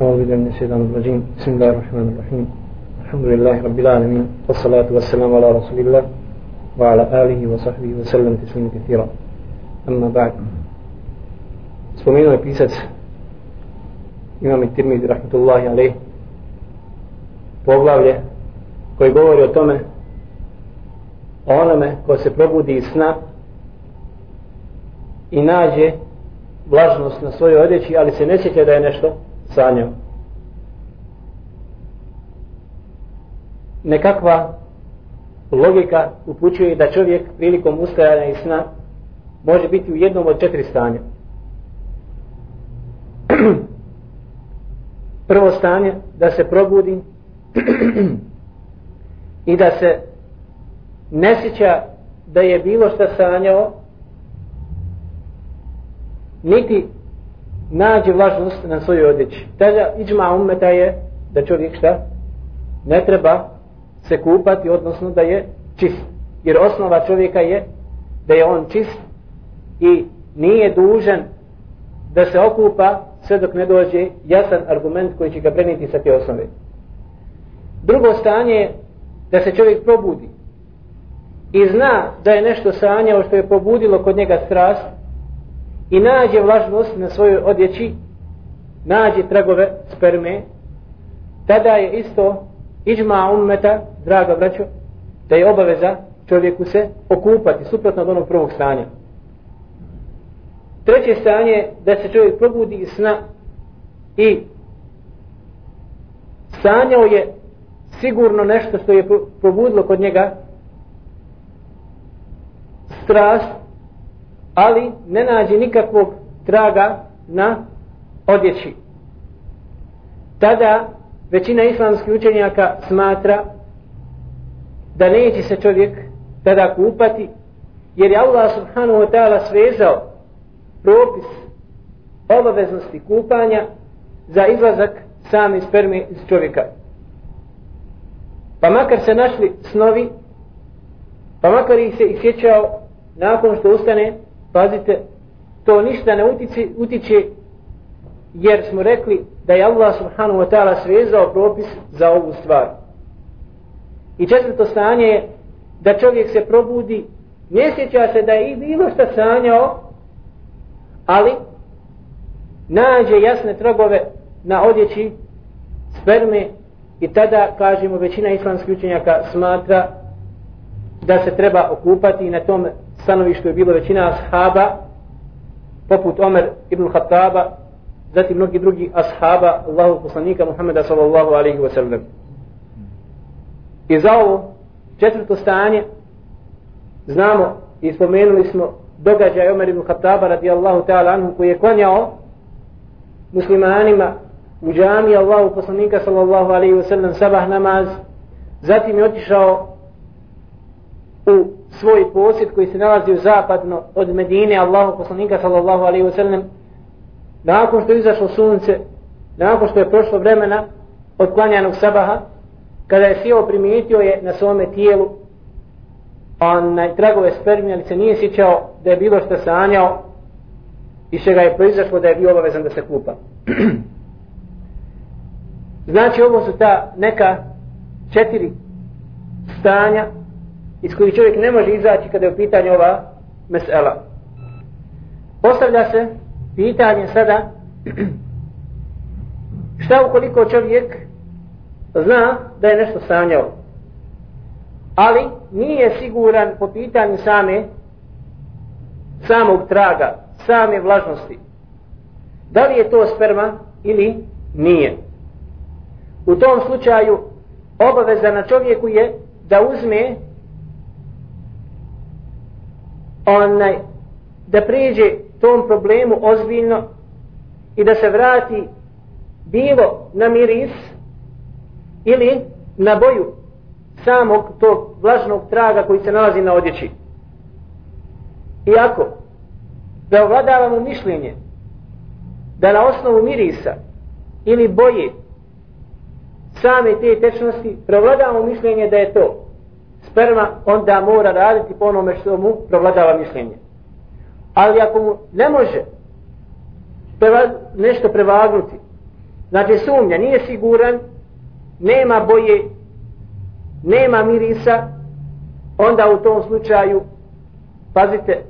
أعوذ بالله من الشيطان الرجيم بسم الله الرحمن الرحيم الحمد لله رب العالمين والصلاة والسلام على رسول الله وعلى آله وصحبه وسلم تسليما كثيرا أما بعد spomenuo je pisac imam i Tirmidhi rahmatullahi alaih poglavlje koji govori o tome o onome ko se probudi iz sna i nađe vlažnost na svojoj odjeći ali se ne sjeća da je nešto sanjao nekakva logika upućuje da čovjek prilikom ustajanja i sna može biti u jednom od četiri stanja. Prvo stanje da se probudi i da se ne sjeća da je bilo šta sanjao niti nađe vlažnost na svojoj odjeći. Tada iđma umeta je da čovjek šta ne treba se kupati, odnosno da je čist. Jer osnova čovjeka je da je on čist i nije dužan da se okupa sve dok ne dođe jasan argument koji će ga preniti sa te osnove. Drugo stanje je da se čovjek probudi i zna da je nešto sanjao što je pobudilo kod njega strast i nađe vlažnost na svojoj odjeći, nađe tragove sperme, tada je isto iđma ummeta, draga braćo, da je obaveza čovjeku se okupati suprotno od onog prvog stanja. Treće stanje je da se čovjek probudi iz sna i sanjao je sigurno nešto što je probudilo kod njega strast, ali ne nađe nikakvog traga na odjeći. Tada većina islamskih učenjaka smatra da neće se čovjek tada kupati, jer je Allah subhanahu wa ta'ala svezao propis obaveznosti kupanja za izlazak same sperme iz čovjeka. Pa makar se našli snovi, pa makar ih se isjećao nakon što ustane, pazite, to ništa ne utiče, utiče jer smo rekli da je Allah subhanahu wa ta'ala svezao propis za ovu stvar. I četvrto stanje je da čovjek se probudi, ne sjeća se da je i bilo šta sanjao, ali nađe jasne tragove na odjeći sperme i tada, kažemo, većina islamskih učenjaka smatra da se treba okupati i na tom stanovištu je bilo većina ashaba poput Omer ibn Khattaba zatim mnogi drugi ashaba Allahu poslanika Muhammeda sallallahu alaihi wa sallam. I za ovo četvrto stanje znamo i spomenuli smo događaj Omer ibn Khattaba radijallahu ta'ala anhu koji je klanjao muslimanima u džami Allahu poslanika sallallahu alaihi wa sallam sabah namaz zatim je otišao u svoj posjed koji se nalazi u zapadno od Medine Allahu poslanika sallallahu alaihi wa sallam nakon što je izašlo sunce nakon što je prošlo vremena od klanjanog sabaha kada je sjeo primijetio je na svome tijelu onaj tragove spermije, ali se nije sjećao da je bilo što sanjao i što ga je proizašlo da je bio obavezan da se kupa. znači ovo su ta neka četiri stanja iz kojih čovjek ne može izaći kada je u pitanju ova mesela. Postavlja se pitanje sada šta ukoliko čovjek zna da je nešto sanjao ali nije siguran po pitanju same samog traga, same vlažnosti. Da li je to sperma ili nije. U tom slučaju obaveza na čovjeku je da uzme onaj da priđe tom problemu ozbiljno i da se vrati bilo na miris ili na boju samog tog vlažnog traga koji se nalazi na odjeći. Iako, da ovladavamo mišljenje da na osnovu mirisa ili boje same te tečnosti prevladavamo mišljenje da je to sperma, onda mora raditi po onome što mu provladava mišljenje. Ali ako mu ne može nešto prevagnuti znači sumnja, nije siguran, nema boje, nema mirisa, onda u tom slučaju, pazite,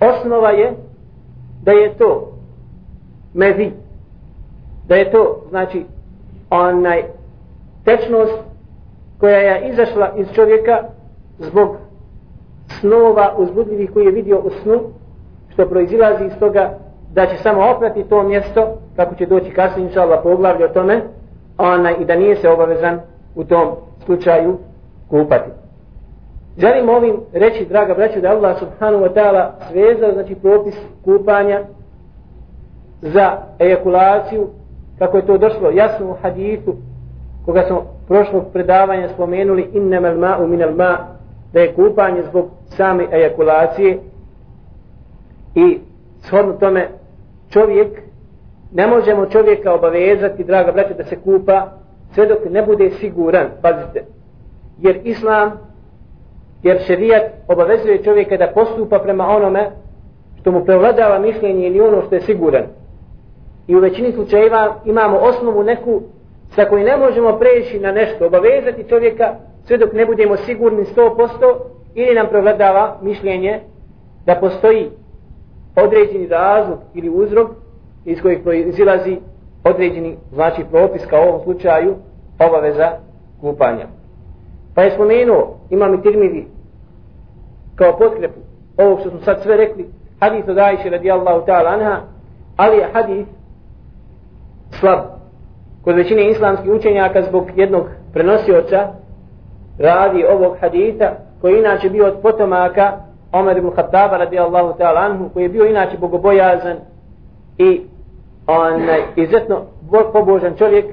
osnova je da je to mezi, da je to, znači, onaj tečnost koja je izašla iz čovjeka zbog snova uzbudljivih koji je vidio u snu, što proizilazi iz toga da će samo oprati to mjesto, kako će doći kasnije, inša Allah, poglavlje o tome, onaj, i da nije se obavezan u tom slučaju kupati. Želim ovim reći, draga braća, da Allah subhanahu wa ta'ala svezao, znači propis kupanja za ejakulaciju, kako je to došlo jasno u hadithu, koga smo prošlog predavanja spomenuli, innama ma'u minal ma, da je kupanje zbog same ejakulacije i shodno tome čovjek ne možemo čovjeka obavezati, draga braća, da se kupa sve dok ne bude siguran, pazite, jer islam, jer šerijat obavezuje čovjeka da postupa prema onome što mu prevladava mišljenje ili ono što je siguran. I u većini slučajeva imamo osnovu neku sa koji ne možemo preći na nešto, obavezati čovjeka sve dok ne budemo sigurni 100% ili nam prevladava mišljenje da postoji određeni razlog ili uzrok iz kojeg proizilazi određeni znači propis kao u ovom slučaju obaveza kupanja. Pa je spomenuo, imam i tirmidi kao potkrepu ovo što smo sad sve rekli, hadith od Aisha radijallahu ta'ala anha, ali je hadith slab kod većine islamskih učenjaka zbog jednog prenosioca radi ovog hadita koji inače bio od potomaka Omer ibn Khattaba radijallahu ta'ala anhu koji je bio inače bogobojazan i on izuzetno pobožan čovjek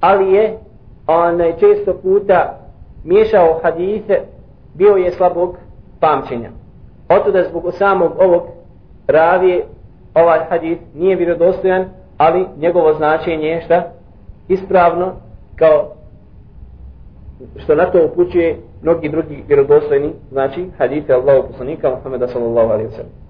ali je on često puta miješao hadise bio je slabog pamćenja. Otuda zbog samog ovog ravije ovaj hadis nije vjerodostojan ali njegovo značenje je šta? Ispravno kao što na to upućuje mnogi drugi vjerodostojni znači hadite Allahu poslanika Muhammeda sallallahu alejhi ve sellem